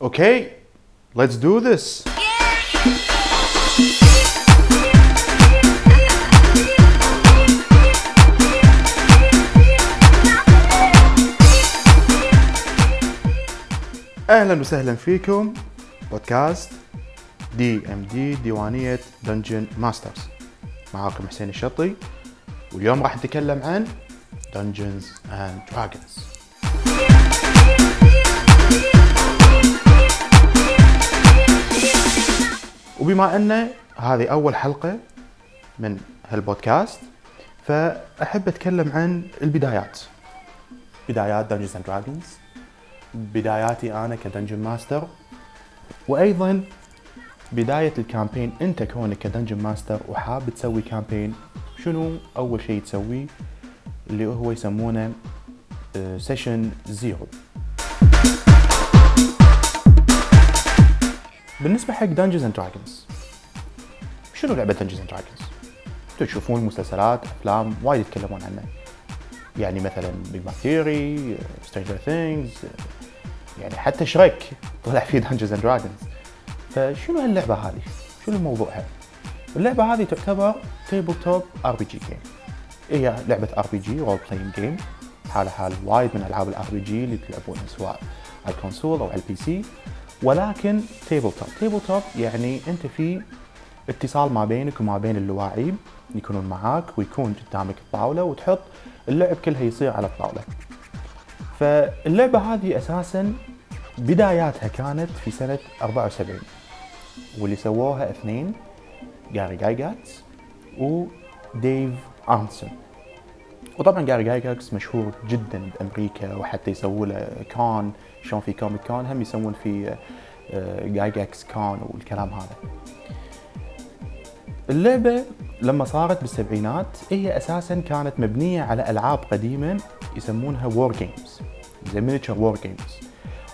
Okay, let's do this. أهلا وسهلا فيكم. بودكاست دي ام دي ديوانية Dungeon Masters معاكم حسين الشطي واليوم راح نتكلم عن Dungeons and Dragons. وبما أن هذه أول حلقة من هالبودكاست فأحب أتكلم عن البدايات. بدايات Dungeons and Dragons. بداياتي أنا ك dungeon master وأيضا بداية ال campaign أنت كونك ك dungeon master وحاب تسوي campaign شنو أول شيء تسويه اللي هو يسمونه session zero بالنسبة حق Dungeons and Dragons شنو لعبة Dungeons and Dragons؟ تشوفون مسلسلات أفلام وايد يتكلمون عنها يعني مثلا Big Bang Theory Stranger Things يعني حتى شريك طلع فيه Dungeons and Dragons فشنو هاللعبة هذه؟ شنو موضوعها؟ اللعبة هذه تعتبر tabletop RPG game هي لعبة RPG role playing game حالها حال وايد من ألعاب ال RPG اللي تلعبونها سواء على ال console أو على ال PC ولكن tabletop tabletop يعني أنت في اتصال ما بينك وما بين اللاعبين يكونون معاك ويكون قدامك الطاولة وتحط اللعب كلها يصير على الطاولة. فاللعبة هذه أساسا بداياتها كانت في سنة 74 واللي سووها اثنين Gary Gygax و Dave Arneson وطبعا Gary Gygax مشهور جدا بأمريكا وحتى يسووا له con شلون في Comic Con هم يسوون في Gygax Con والكلام هذا. اللعبة لما صارت بالسبعينات هي أساسا كانت مبنية على ألعاب قديمة يسمونها war games زي miniature war games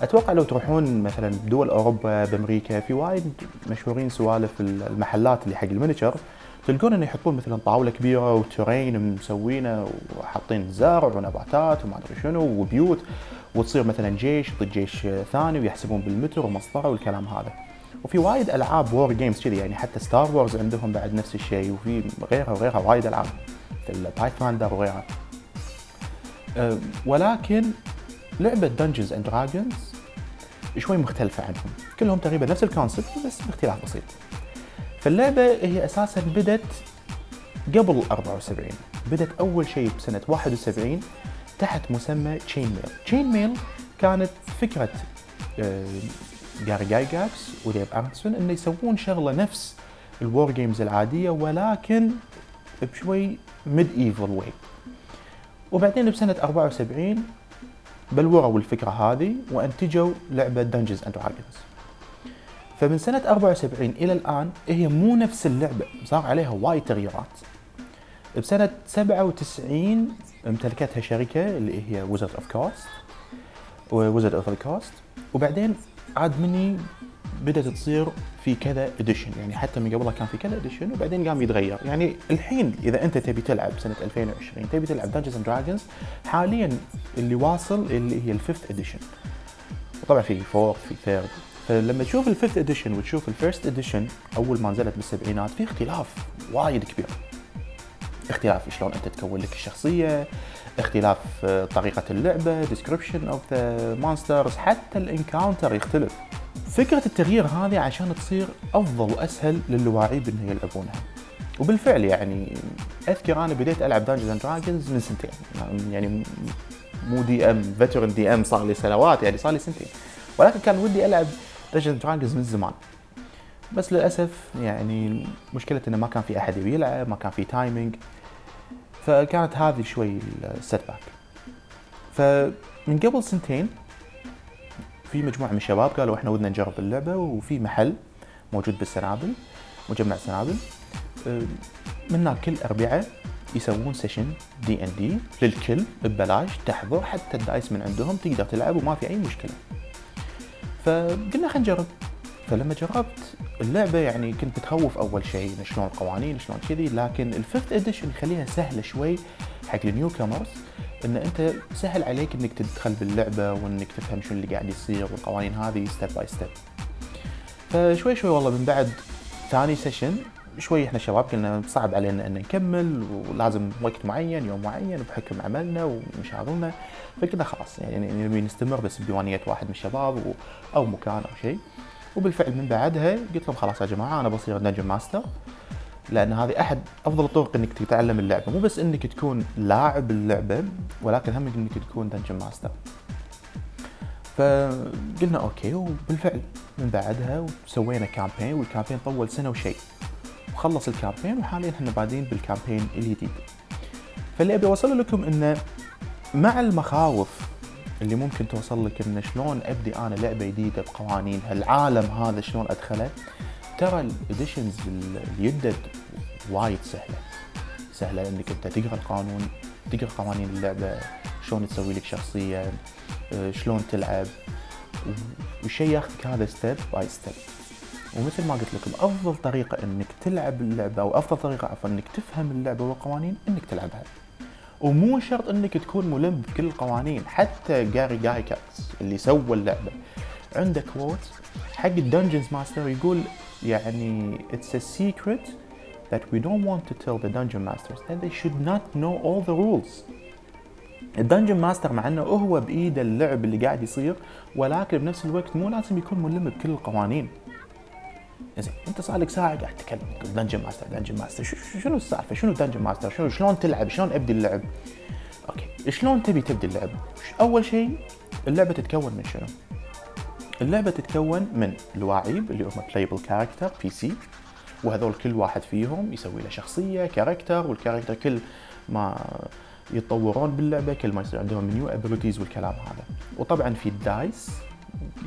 أتوقع لو تروحون مثلا بدول أوروبا بأمريكا في وايد مشهورين سوالف المحلات اللي حق ال miniature تلقون إنه يحطون مثلا طاولة كبيرة و terrain مسوينة وحاطين زرع ونباتات وما أدري شنو وبيوت. وتصير مثلا جيش ضد جيش ثاني ويحسبون بالمتر ومسطره والكلام هذا. وفي وايد ألعاب war games كذي يعني حتى Star Wars عندهم بعد نفس الشيء وفي غيرها وغيرها وايد ألعاب مثل بايثاندر وغيرها. أه ولكن لعبة Dungeons and Dragons شوي مختلفة عنهم، كلهم تقريبا نفس ال concept بس باختلاف بسيط. فاللعبة هي أساسا بدت قبل 74 بدت أول شيء بسنة 71 تحت مسمى Chainmail Chainmail كانت فكرة Gary Gygax و Dave Arneson إنه يسوون شغلة نفس ال war games العادية ولكن بشوي medieval way وبعدين بسنة 74 بلوروا الفكرة هذه وأنتجوا لعبة Dungeons and Dragons فمن سنة 74 إلى الآن هي مو نفس اللعبة صار عليها وايد تغييرات. بسنة 97 امتلكتها شركة اللي هي Wizards of Coast Wizards of Coast وبعدين عاد مني بدأت تصير في كذا edition يعني حتى من قبلها كان في كذا edition وبعدين قام يتغير. يعني الحين إذا أنت تبي تلعب سنة 2020 تبي تلعب Dungeons and Dragons حاليا اللي واصل اللي هي ال fifth edition وطبعا في fourth في third فلما تشوف ال fifth edition وتشوف ال first edition أول ما نزلت بالسبعينات في اختلاف وايد كبير. اختلاف شلون أنت تكون لك الشخصية اختلاف طريقة اللعبة description of the monsters حتى ال encounter يختلف. فكرة التغيير هذه عشان تصير أفضل وأسهل للواعيب انه يلعبونها. وبالفعل يعني أذكر أنا بديت ألعب Dungeons and Dragons من سنتين. يعني مو DM veteran DM صار لي سنوات يعني صار لي سنتين. ولكن كان ودي ألعب Dungeons Dragons من زمان. بس للأسف يعني مشكلة إنه ما كان في أحد يبي يلعب ما كان في timing فكانت هذه شوي ال setback فمن قبل سنتين في مجموعة من الشباب قالوا إحنا ودنا نجرب اللعبة وفي محل موجود بالسنابل مجمع سنابل. من هناك كل اربعاء يسوون session D&D للكل ببلاش تحضر حتى ال dice من عندهم تقدر تلعب وما في أي مشكلة. فقلنا خلينا نجرب. فلما جربت اللعبة يعني كنت متخوف أول شيء شلون القوانين شلون كذي لكن ال fifth edition يخليها سهلة شوي حق ال new comers إن أنت سهل عليك إنك تدخل باللعبة وإنك تفهم شو اللي قاعد يصير والقوانين هذه step by step فشوي شوي والله من بعد ثاني session شوي إحنا شباب قلنا صعب علينا إن نكمل ولازم وقت معين يوم معين بحكم عملنا ومشاغلنا فقلنا خلاص يعني نبي نستمر بس بديوانيه واحد من الشباب أو مكان أو شيء. وبالفعل من بعدها قلت لهم خلاص يا جماعة أنا بصير dungeon master لأن هذه أحد أفضل الطرق إنك تتعلم اللعبة. مو بس إنك تكون لاعب اللعبة ولكن هم إنك تكون dungeon master. فقلنا okay وبالفعل من بعدها سوينا campaign وال campaign طول سنة وشيء. وخلص ال campaign وحاليا إحنا بادين بال campaign الجديد. فاللي أبي أوصله لكم إنه مع المخاوف اللي ممكن توصل لك انه شلون أبدي أنا لعبة جديدة بقوانينها العالم هذا شلون أدخله؟ ترى ال editions اليدد وايد سهلة. سهلة إنك أنت تقرأ القانون تقرأ قوانين اللعبة شلون تسوي لك شخصية آه، شلون تلعب والشيء ياخذك هذا step by step ومثل ما قلت لكم افضل طريقة إنك تلعب اللعبة أو أفضل طريقة عفوا إنك تفهم اللعبة والقوانين إنك تلعبها. ومو شرط إنك تكون ملم بكل القوانين حتى Gary Gygax اللي سوى اللعبة. عنده quote حق ال dungeons master يقول يعني it's a secret that we don't want to tell the dungeon masters that they should not know all the rules. ال dungeon master مع إنه هو بايده اللعب اللي قاعد يصير ولكن بنفس الوقت مو لازم يكون ملم بكل القوانين. زين انت صار لك ساعة قاعد تتكلم dungeon master dungeon master شنو السالفة؟ شنو dungeon master شنو شلون تلعب؟ شلون أبدي اللعب؟ okay شلون تبي تبدي اللعب؟ أول شيء اللعبة تتكون من شنو؟ اللعبة تتكون من اللواعيب اللي هم playable character PC وهذول كل واحد فيهم يسوي له شخصية character وال character كل ما يتطورون باللعبة كل ما يصير عندهم new abilities والكلام هذا. وطبعا في ال dice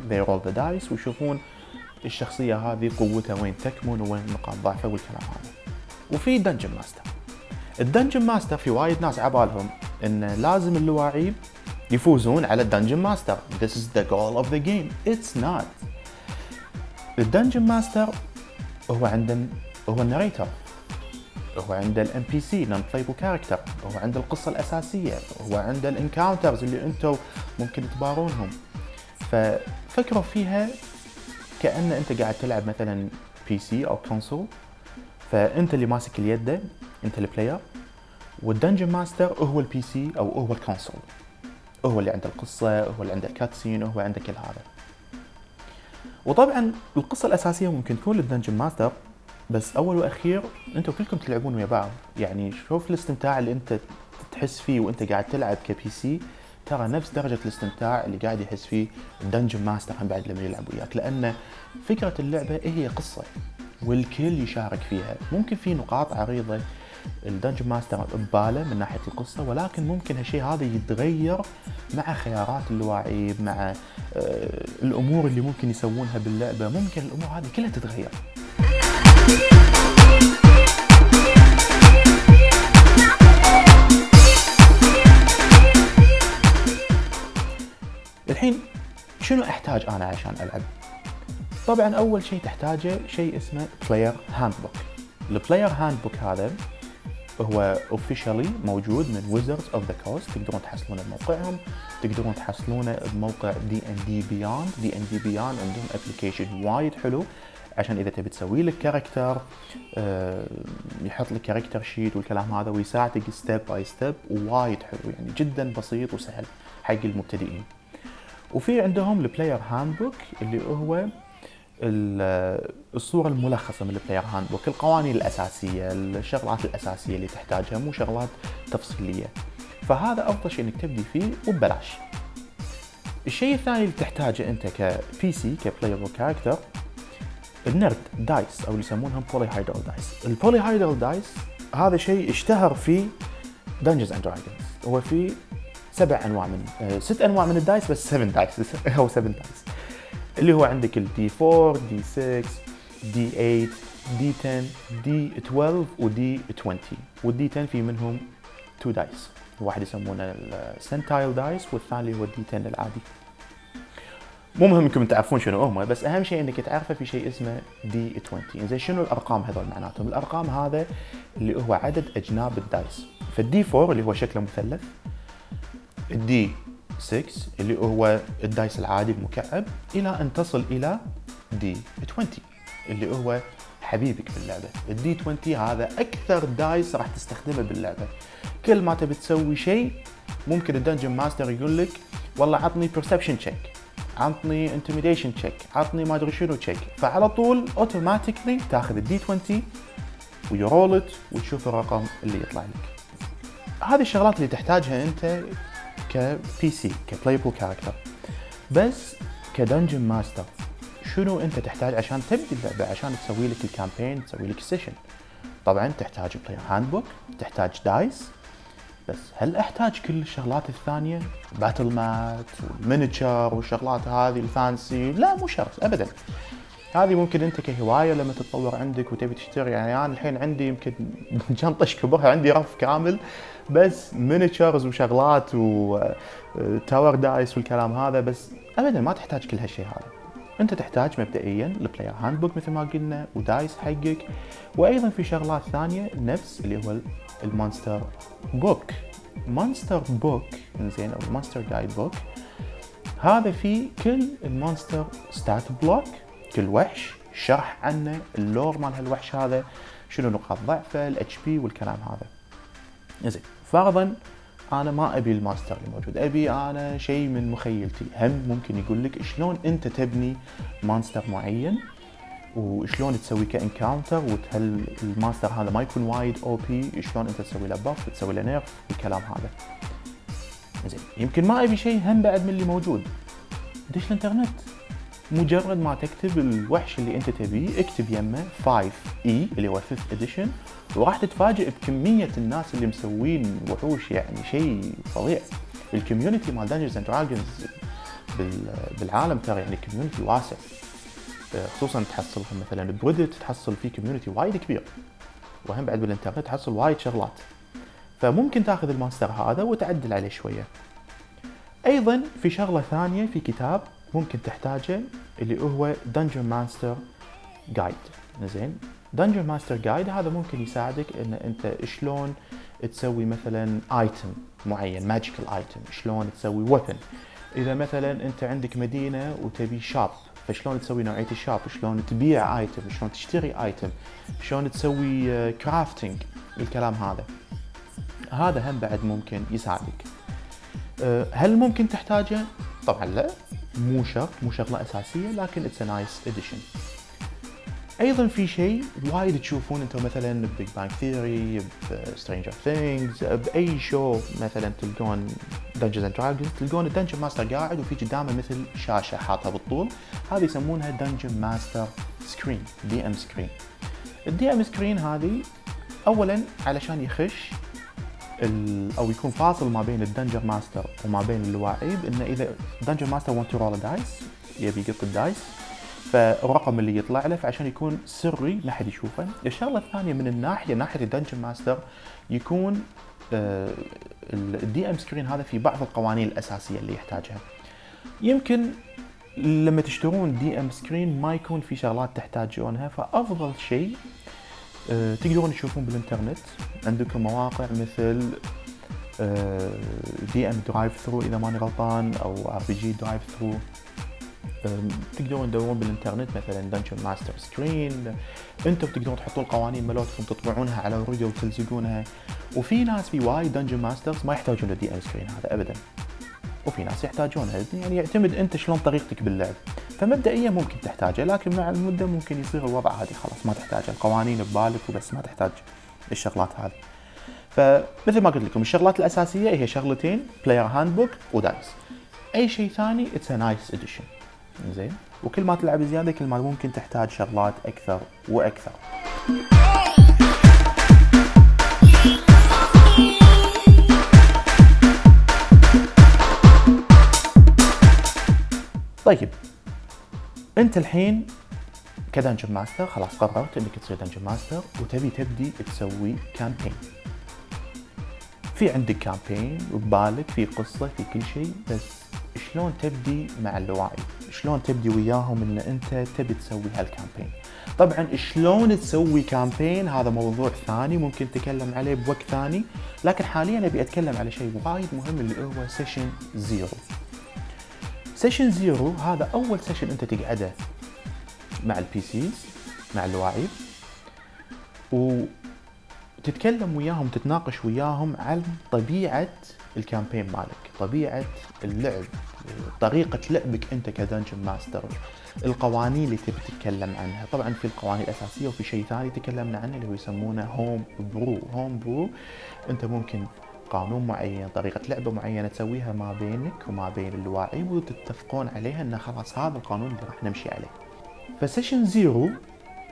they roll the dice ويشوفون الشخصية هذه قوتها وين تكمن وين نقاط ضعفها والكلام هذا وفي dungeon master ال dungeon master في وايد ناس عبالهم إن لازم اللواعيب يفوزون على ال dungeon master This is the goal of the game. It's not. ال dungeon master هو عنده هو ال narrator. هو عنده ال NPC non playable character هو عنده القصة الأساسية. هو عنده ال encounters اللي أنتم ممكن تبارونهم. ففكروا فيها كأن أنت قاعد تلعب مثلا PC أو console فأنت اللي ماسك اليد أنت ال player وال dungeon master هو ال PC أو هو ال console هو اللي عنده القصة هو اللي عنده ال cutscene هو عنده كل هذا. وطبعا القصة الأساسية ممكن تكون لل dungeon master بس أول وأخير أنتم كلكم تلعبون ويا بعض. يعني شوف الاستمتاع اللي أنت تحس فيه وأنت قاعد تلعب ك PC ترى نفس درجة الاستمتاع اللي قاعد يحس فيه ال dungeon master هم بعد لما يلعب وياك لأن فكرة اللعبة هي قصة والكل يشارك فيها. ممكن في نقاط عريضة ال dungeon master بباله من ناحية القصة ولكن ممكن هالشيء هذا يتغير مع خيارات اللاعب مع آه، الأمور اللي ممكن يسوونها باللعبة. ممكن الأمور هذه كلها تتغير. الحين شنو أحتاج أنا عشان ألعب؟ طبعا أول شيء تحتاجه شيء اسمه player handbook. ال player handbook هذا هو officially موجود من Wizards of the Coast تقدرون تحصلونه بموقعهم تقدرون تحصلونه بموقع دي ان دي بياند دي ان دي بياند عندهم application وايد حلو عشان إذا تبي تسوي لك character آه، يحط لك character sheet والكلام هذا ويساعدك step by step وايد حلو يعني جدا بسيط وسهل حق المبتدئين وفي عندهم ال player handbook اللي هو الصورة الملخصة من ال player handbook القوانين الأساسية الشغلات الأساسية اللي تحتاجها مو شغلات تفصيلية. فهذا أفضل شيء إنك تبدي فيه وببلاش. الشيء الثاني اللي تحتاجه أنت ك PC ك playable character النرد dice أو اللي يسمونهم polyhedral dice. ال polyhedral dice هذا شيء اشتهر في Dungeons and Dragons هو في سبع أنواع من آه، ست أنواع من ال dice بس 7 dice أو 7 dice اللي هو عندك ال D 4 D 6 D 8 D 10 D 12 و D 20 وال D 10 في منهم 2 dice واحد يسمونه ال percentile dice والثاني هو ال D 10 العادي. مو مهم انكم تعرفون شنو هم بس أهم شيء إنك تعرفه في شيء اسمه D 20 زين شنو الأرقام هذول معناتهم؟ الأرقام هذا اللي هو عدد أجناب ال dice. فال D 4 اللي هو شكله مثلث ال D 6 اللي هو ال dice العادي المكعب إلى أن تصل إلى D 20 اللي هو حبيبك باللعبة. ال D 20 هذا أكثر dice راح تستخدمه باللعبة. كل ما تبي تسوي شيء ممكن ال dungeon master يقول لك والله عطني perception check عطني intimidation check عطني ما أدري شنو check. فعلى طول automatically تاخذ ال D 20 و roll it وتشوف الرقم اللي يطلع لك. هذه الشغلات اللي تحتاجها أنت ك PC ك playable character بس ك dungeon master شنو أنت تحتاج عشان تبدي اللعبة؟ عشان تسوي لك ال campaign تسوي لك ال session طبعا تحتاج player handbook تحتاج dice بس هل أحتاج كل الشغلات الثانية؟ battle mat وال miniature والشغلات هذه ال fancy لا مو شرط ابدا. هذه ممكن أنت كهواية لما تتطور عندك وتبي تشتري يعني أنا الحين عندي يمكن جنطه كبرها عندي رف كامل بس miniatures وشغلات و tower dice والكلام هذا بس ابدا ما تحتاج كل هالشيء هذا. أنت تحتاج مبدئيا ال player handbook مثل ما قلنا و dice حقك وأيضا في شغلات ثانية نفس اللي هو ال monster book monster book زين أو ال monster guide book هذا فيه كل ال monster stat block كل وحش شرح عنه ال lore مال هالوحش هذا شنو نقاط ضعفه ال HP والكلام هذا. زين فرضا أنا ما أبي ال monster اللي موجود أبي أنا شيء من مخيلتي. هم ممكن يقول لك شلون أنت تبني monster معين؟ وشلون تسوي ك encounter وتخلي ال monster هذا ما يكون وايد OP شلون أنت تسوي له buff تسوي له nerf والكلام هذا. زين يمكن ما أبي شيء هم بعد من اللي موجود. دش الإنترنت. مجرد ما تكتب الوحش اللي انت تبيه اكتب يمه 5 E اللي هو 5 edition وراح تتفاجئ بكمية الناس اللي مسوين وحوش يعني شيء فظيع. ال community مال Dungeons and Dragons بالعالم ترى يعني community واسع. خصوصا تحصل مثلا ب Reddit تحصل فيه community وايد كبير. وهم بعد بالإنترنت تحصل وايد شغلات. فممكن تاخذ ال monster هذا وتعدل عليه شوية. أيضا في شغلة ثانية في كتاب ممكن تحتاجه اللي هو dungeon master guide زين؟ dungeon master guide هذا ممكن يساعدك إن أنت شلون تسوي مثلا item معين magical item شلون تسوي weapon إذا مثلا أنت عندك مدينة وتبي shop فشلون تسوي نوعية ال shop شلون تبيع item شلون تشتري item شلون تسوي crafting الكلام هذا. هذا هم بعد ممكن يساعدك. أه، هل ممكن تحتاجه؟ طبعا لا. مو شرط مو شغله أساسية لكن it's nice addition أيضا في شيء وايد تشوفون أنتم مثلا Big Bang Theory ب Stranger Things بأي show مثلا تلقون Dungeons and Dragons تلقون ال dungeon master قاعد وفي قدامه مثل شاشة حاطها بالطول. هذه يسمونها dungeon master screen DM screen ال DM screen هذه اولا علشان يخش أو يكون فاصل ما بين ال dungeon master وما بين اللواعيب انه إذا dungeon master want roll dice يبي يقط ال dice فالرقم اللي يطلع له فعشان يكون سري ما حد يشوفه. الشغلة الثانية من الناحية ناحية ال dungeon master يكون ال DM screen هذا في بعض القوانين الأساسية اللي يحتاجها. يمكن لما تشترون DM screen ما يكون في شغلات تحتاجونها فأفضل شيء تقدرون تشوفون بالإنترنت عندكم مواقع مثل DM DriveThru إذا ماني غلطان أو RPG DriveThru تقدرون تدورون بالإنترنت مثلا dungeon master screen أنتم تقدرون تحطون القوانين مالتكم تطبعونها على ورقه وتلزقونها. وفي ناس في وايد dungeon masters ما يحتاجون ال DM screen هذا ابدا. وفي ناس يحتاجونها. يعني يعتمد أنت شلون طريقتك باللعب. فمبدئيا ممكن تحتاجه لكن مع المدة ممكن يصير الوضع عادي خلاص ما تحتاج القوانين ببالك وبس ما تحتاج الشغلات هذه. فمثل ما قلت لكم الشغلات الأساسية هي شغلتين player handbook و dice أي شيء ثاني it's nice addition زين؟ وكل ما تلعب زيادة كل ما ممكن تحتاج شغلات أكثر وأكثر. طيب انت الحين ك dungeon master خلاص قررت انك تصير dungeon master وتبي تبدي تسوي campaign في عندك campaign وببالك في قصة في كل شيء بس شلون تبدي مع اللواعيب شلون تبدي وياهم إن أنت تبي تسوي هال campaign طبعا شلون تسوي campaign هذا موضوع ثاني ممكن نتكلم عليه بوقت ثاني لكن حاليا أبي أتكلم على شيء وايد مهم اللي هو session zero session zero هذا أول session أنت تقعده مع ال PCs مع اللاعب وتتكلم وياهم تتناقش وياهم عن طبيعة ال campaign مالك طبيعة اللعب طريقة لعبك أنت ك dungeon master القوانين اللي تبي تتكلم عنها. طبعا في القوانين الأساسية وفي شيء ثاني تكلمنا عنه اللي هو يسمونه homebrew homebrew أنت ممكن قانون معين طريقة لعبة معينة تسويها ما بينك وما بين اللاعب وتتفقون عليها انه خلاص هذا القانون اللي راح نمشي عليه. ف session zero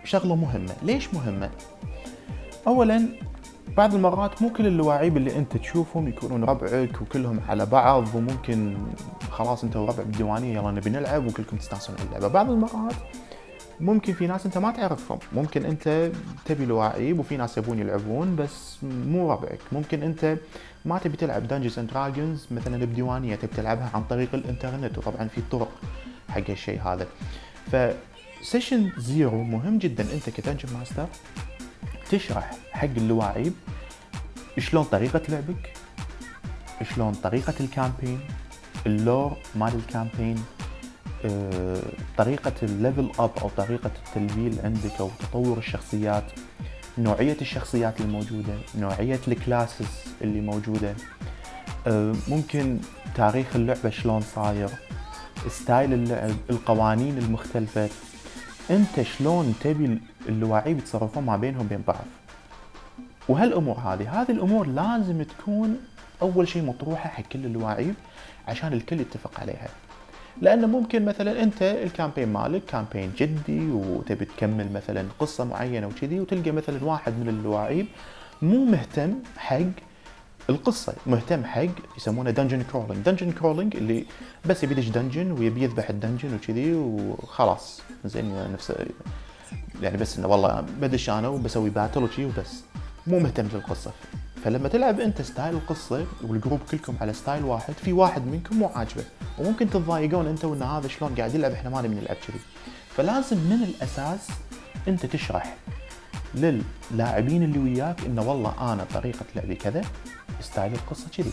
شغلة مهمة. ليش مهمة؟ اولا بعض المرات مو كل اللاعبين اللي أنت تشوفهم يكونون ربعك وكلهم على بعض وممكن خلاص أنت وربعك بالديوانية يلا نبي نلعب وكلكم تستانسون على اللعبة. بعض المرات ممكن في ناس انت ما تعرفهم. ممكن انت تبي لواعيب وفي ناس يبون يلعبون بس مو ربعك ممكن انت ما تبي تلعب Dungeons and Dragons مثلا بديوانية تبي تلعبها عن طريق الإنترنت وطبعا في طرق حق الشيء هذا. ف session zero مهم جدا انت ك dungeon master تشرح حق اللاعب شلون طريقة لعبك شلون طريقة ال campaign ال lore مال ال campaign طريقة ال level up أو طريقة التلفيل عندك أو تطور الشخصيات نوعية الشخصيات الموجودة نوعية ال classes اللي موجودة. آه، ممكن تاريخ اللعبة شلون صاير style اللعب القوانين المختلفة. أنت شلون تبي اللاعبين يتصرفون ما بينهم بين بعض. وهالأمور هذه هذه الأمور لازم تكون أول شيء مطروحة حق كل اللاعبين عشان الكل يتفق عليها. لأنه ممكن مثلا أنت ال campaign مالك campaign جدي وتبي تكمل مثلا قصة معينة وكذي وتلقى مثلا واحد من اللاعبين مو مهتم حق القصة مهتم حق يسمونه dungeon crawling dungeon crawling اللي بس يبي يدش dungeon ويبي يذبح ال dungeon وكذي وخلاص. زين نفس يعني بس إنه والله بدش أنا وبسوي battle وشي وبس. مو مهتم بالقصة. فلما تلعب انت style القصة وال group كلكم على style واحد في واحد منكم مو عاجبه وممكن تتضايقون انت وان هذا شلون قاعد يلعب إحنا ما نبي نلعب كذي. فلازم من الأساس انت تشرح للاعبين اللي وياك إنه والله أنا طريقة لعبي كذا style القصة كذي.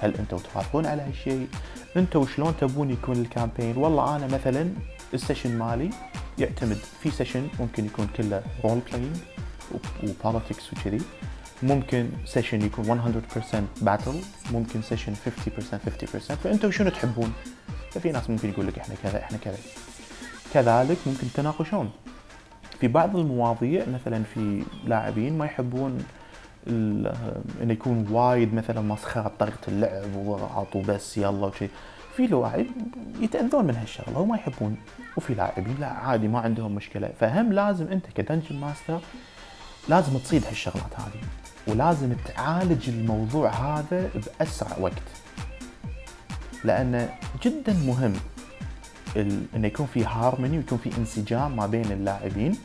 هل أنتم توافقون على هالشيء؟ أنتم شلون تبون يكون ال campaign؟ والله أنا مثلا ال session مالي يعتمد في session ممكن يكون كله role playing و politics وكذي ممكن session يكون 100% battle ممكن session 50% 50% فأنتم شنو تحبون؟ ففي ناس ممكن يقول لك إحنا كذا إحنا كذا. كذلك ممكن تناقشون. في بعض المواضيع مثلا في لاعبين ما يحبون انه يكون وايد مثلا مسخرة بطريقه اللعب وضغط وبس يلا وشي. في لاعب يتأذون من هالشغلة وما يحبون وفي لاعبين لا عادي ما عندهم مشكلة. فهم لازم أنت ك dungeon master لازم تصيد هالشغلات هذه. ولازم تعالج الموضوع هذا بأسرع وقت. لأنه جدا مهم انه يكون في هارموني ويكون في انسجام ما بين اللاعبين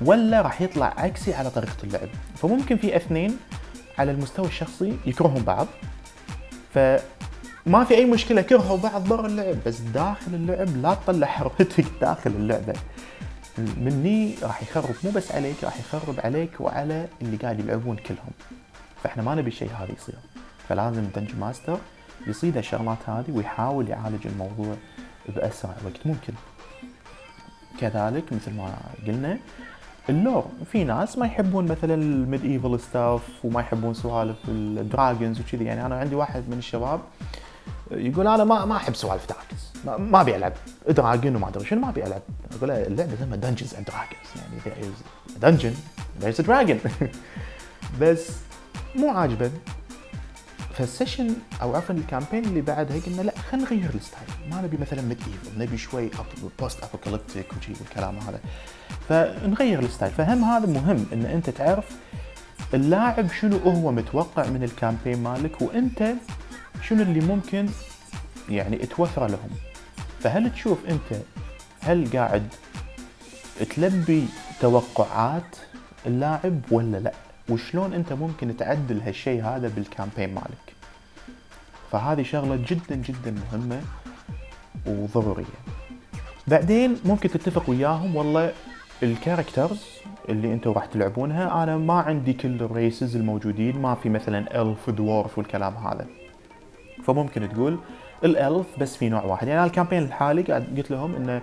ولا راح يطلع عكسي على طريقة اللعب. فممكن في اثنين على المستوى الشخصي يكرهون بعض فما في أي مشكلة كرهوا بعض برا اللعب بس داخل اللعب لا تطلع حرتك داخل اللعبة. مني راح يخرب مو بس عليك راح يخرب عليك وعلى اللي قاعد يلعبون كلهم. فإحنا ما نبي الشيء هذا يصير. فلازم dungeon master يصيد الشغلات هذه ويحاول يعالج الموضوع بأسرع وقت ممكن. كذلك مثل ما قلنا ال lore في ناس ما يحبون مثلا ال medieval stuff وما يحبون سوالف ال dragons وكذي. يعني أنا عندي واحد من الشباب يقول أنا ما ما أحب سوالف dragons. ما أبي ألعب dragon وما أدري شنو ما أبي ألعب. أقول له اللعبه اسمها Dungeons and Dragons يعني dungeon there's dragon بس مو عاجبه فال session أو عفوا ال campaign اللي بعدها قلنا لا خلينا نغير ال style ما نبي مثلا medieval نبي شوي post apocalyptic وشي والكلام هذا. فنغير ال style فهم هذا مهم إن أنت تعرف اللاعب شنو هو متوقع من ال campaign مالك وأنت شنو اللي ممكن يعني توفره لهم؟ فهل تشوف أنت هل قاعد تلبي توقعات اللاعب ولا لا؟ وشلون أنت ممكن تعدل هالشيء هذا بال campaign مالك؟ فهذه شغلة جدا جدا مهمة وضرورية. بعدين ممكن تتفق وياهم والله ال characters اللي أنتم راح تلعبونها أنا ما عندي كل ال races الموجودين ما في مثلا elf dwarf والكلام هذا. فممكن تقول ال elf بس في نوع واحد. يعني أنا ال campaign الحالي قاعد قلت لهم إنه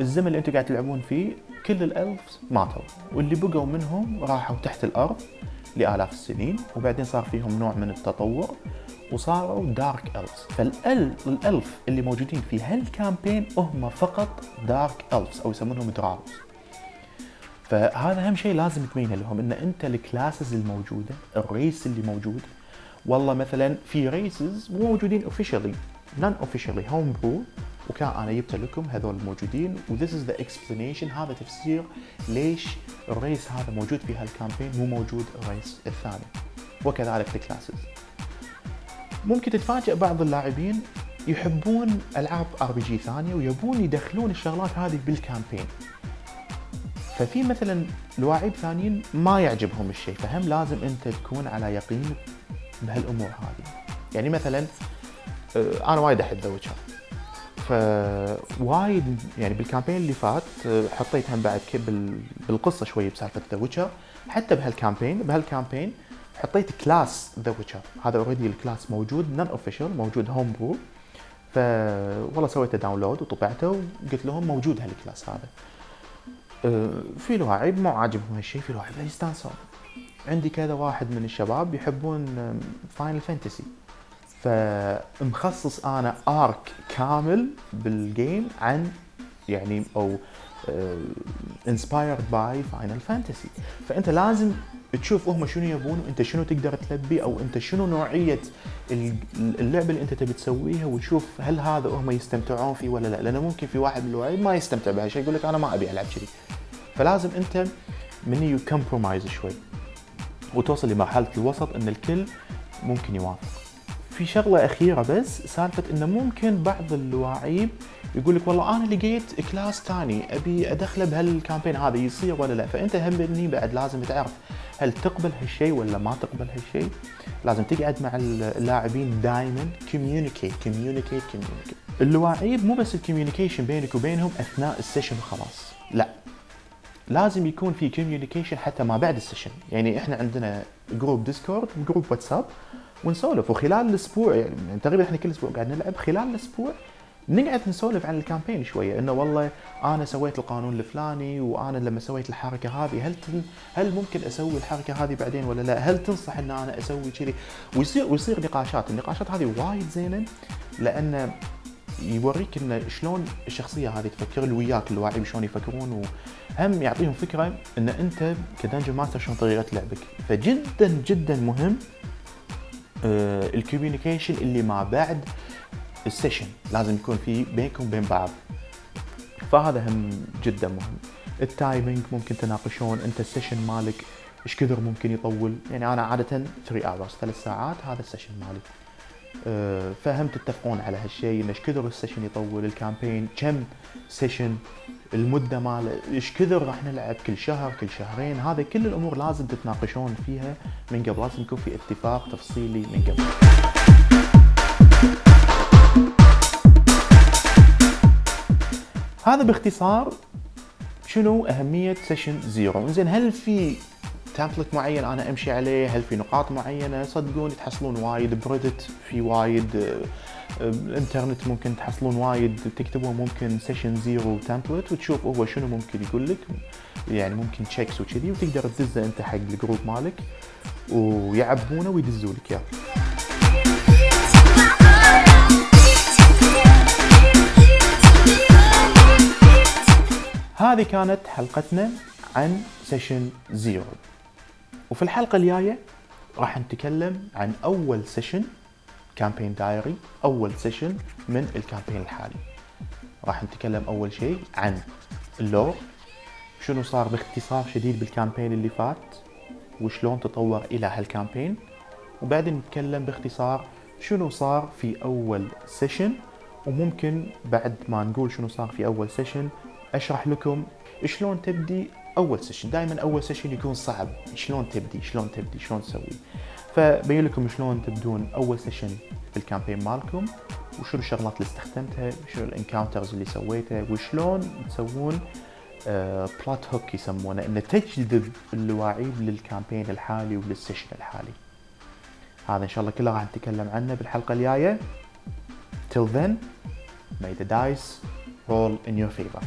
الزمن اللي أنتم قاعد تلعبون فيه كل ال elf ماتوا. واللي بقوا منهم راحوا تحت الأرض لآلاف السنين وبعدين صار فيهم نوع من التطور وصاروا dark elves فال elf اللي موجودين في هال campaign هم فقط dark elves أو يسمونهم drows فهذا أهم شيء لازم تبينه لهم إن أنت ال classes الموجودة ال race اللي موجود والله مثلا في races مو موجودين officially non officially homebrew وكان أنا جبت لكم هذول الموجودين و this is the explanation هذا تفسير ليش ال race هذا موجود في هال campaign مو موجود ال race الثاني. وكذلك ال classes ممكن تتفاجئ بعض اللاعبين يحبون ألعاب RPG ثانية ويبون يدخلون الشغلات هذه بال campaign ففي مثلا لواعيب ثانيين ما يعجبهم الشيء فهم لازم أنت تكون على يقين بهالامور هذه. يعني مثلا آه، أنا وايد أحب The Witcher. فوايد يعني بال campaign اللي فات آه، حطيت هم بعد بالقصة شوي بسالفة The Witcher. حتى بهال campaign بهال campaign حطيت class The Witcher. هذا already ال class موجود non official موجود homebrew ف والله سويته download وطبعته وقلت لهم موجود هال class هذا. أه، في لواعب مو عاجبهم هالشيء في لواعب يستانسون عندي كذا واحد من الشباب يحبون Final Fantasy فمخصص أنا arc كامل بال game عن يعني أو inspired by Final Fantasy فأنت لازم تشوف هم شنو يبون وأنت شنو تقدر تلبي أو أنت شنو نوعية اللعبة اللي أنت تبي تسويها وتشوف هل هذا هم يستمتعون فيه ولا لا. لأنه ممكن في واحد من اللواعيب ما يستمتع بهالشيء يقول لك أنا ما أبي ألعب كذي. فلازم أنت من you compromise شوي. وتوصل لمرحلة الوسط إن الكل ممكن يوافق. في شغلة أخيرة بس سالفة إنه ممكن بعض اللاعبين يقول لك والله أنا لقيت class ثاني أبي أدخله بهال campaign هذا يصير ولا لا؟ فأنت هم هني بعد لازم تعرف هل تقبل هالشيء ولا ما تقبل هالشيء. لازم تقعد مع اللاعبين دائما communicate communicate communicate اللاعبين مو بس ال communication بينك وبينهم أثناء ال session وخلاص لا. لازم يكون في communication حتى ما بعد ال session. يعني إحنا عندنا group Discord و group WhatsApp ونسولف. وخلال الأسبوع يعني تقريبا إحنا كل أسبوع قاعد نلعب. خلال الأسبوع نقعد نسولف عن ال campaign شوية. إنه والله أنا سويت القانون الفلاني وأنا لما سويت الحركة هذه هل تن هل ممكن أسوي الحركة هذه بعدين ولا لا؟ هل تنصح إن أنا أسوي كذي؟ ويصير ويصير نقاشات، النقاشات هذه وايد زينة لأن يوريك انه شلون الشخصية هذه تفكر اللي وياك اللاعبين شلون يفكرون وهم يعطيهم فكرة إن أنت ك dungeon master شلون طريقة لعبك. فجدا جدا مهم آه، ال communication اللي ما بعد ال session لازم يكون في بينكم وبين بعض. فهذا هم جدا مهم. ال timing ممكن تناقشون أنت ال session مالك إيش كثر ممكن يطول. يعني أنا عادة 3 hours ثلاث ساعات هذا ال session مالي. فهم تتفقون على هالشيء إيش كثر ال session يطول ال campaign كم session المدة ماله إيش كثر راح نلعب كل شهر كل شهرين هذا كل الأمور لازم تتناقشون فيها من قبل لازم يكون في اتفاق تفصيلي من قبل. هذا باختصار شنو أهمية session zero؟ زين هل في template معين أنا أمشي عليه؟ هل في نقاط معينة؟ صدقوني تحصلون وايد. ب Reddit في وايد الانترنت ممكن تحصلون وايد. تكتبون ممكن session zero template وتشوف هو شنو ممكن يقول لك. يعني ممكن checks وكذي وتقدر تدزه أنت حق ال group مالك ويعبونه ويدزوا لك. اياه هذه كانت حلقتنا عن session zero وفي الحلقة الجاية راح نتكلم عن أول session campaign diary أول session من ال campaign الحالي. راح نتكلم أول شيء عن ال lore شنو صار باختصار شديد بال campaign اللي فات وشلون تطور إلى هال campaign وبعدين نتكلم باختصار شنو صار في أول session وممكن بعد ما نقول شنو صار في أول session أشرح لكم شلون تبدي أول session دائما أول session يكون صعب. شلون تبدي؟ شلون تبدي؟ شلون تسوي؟ فبين لكم شلون تبدون أول session في ال campaign مالكم وشو الشغلات اللي استخدمتها شو ال encounters اللي سويتها وشلون تسوون آه، plot hook يسمونه انه تجذب اللواعيب لل campaign الحالي ولل session الحالي. هذا إن شاء الله كله راح نتكلم عنه بالحلقة الجاية. Till then may the dice roll in your favor.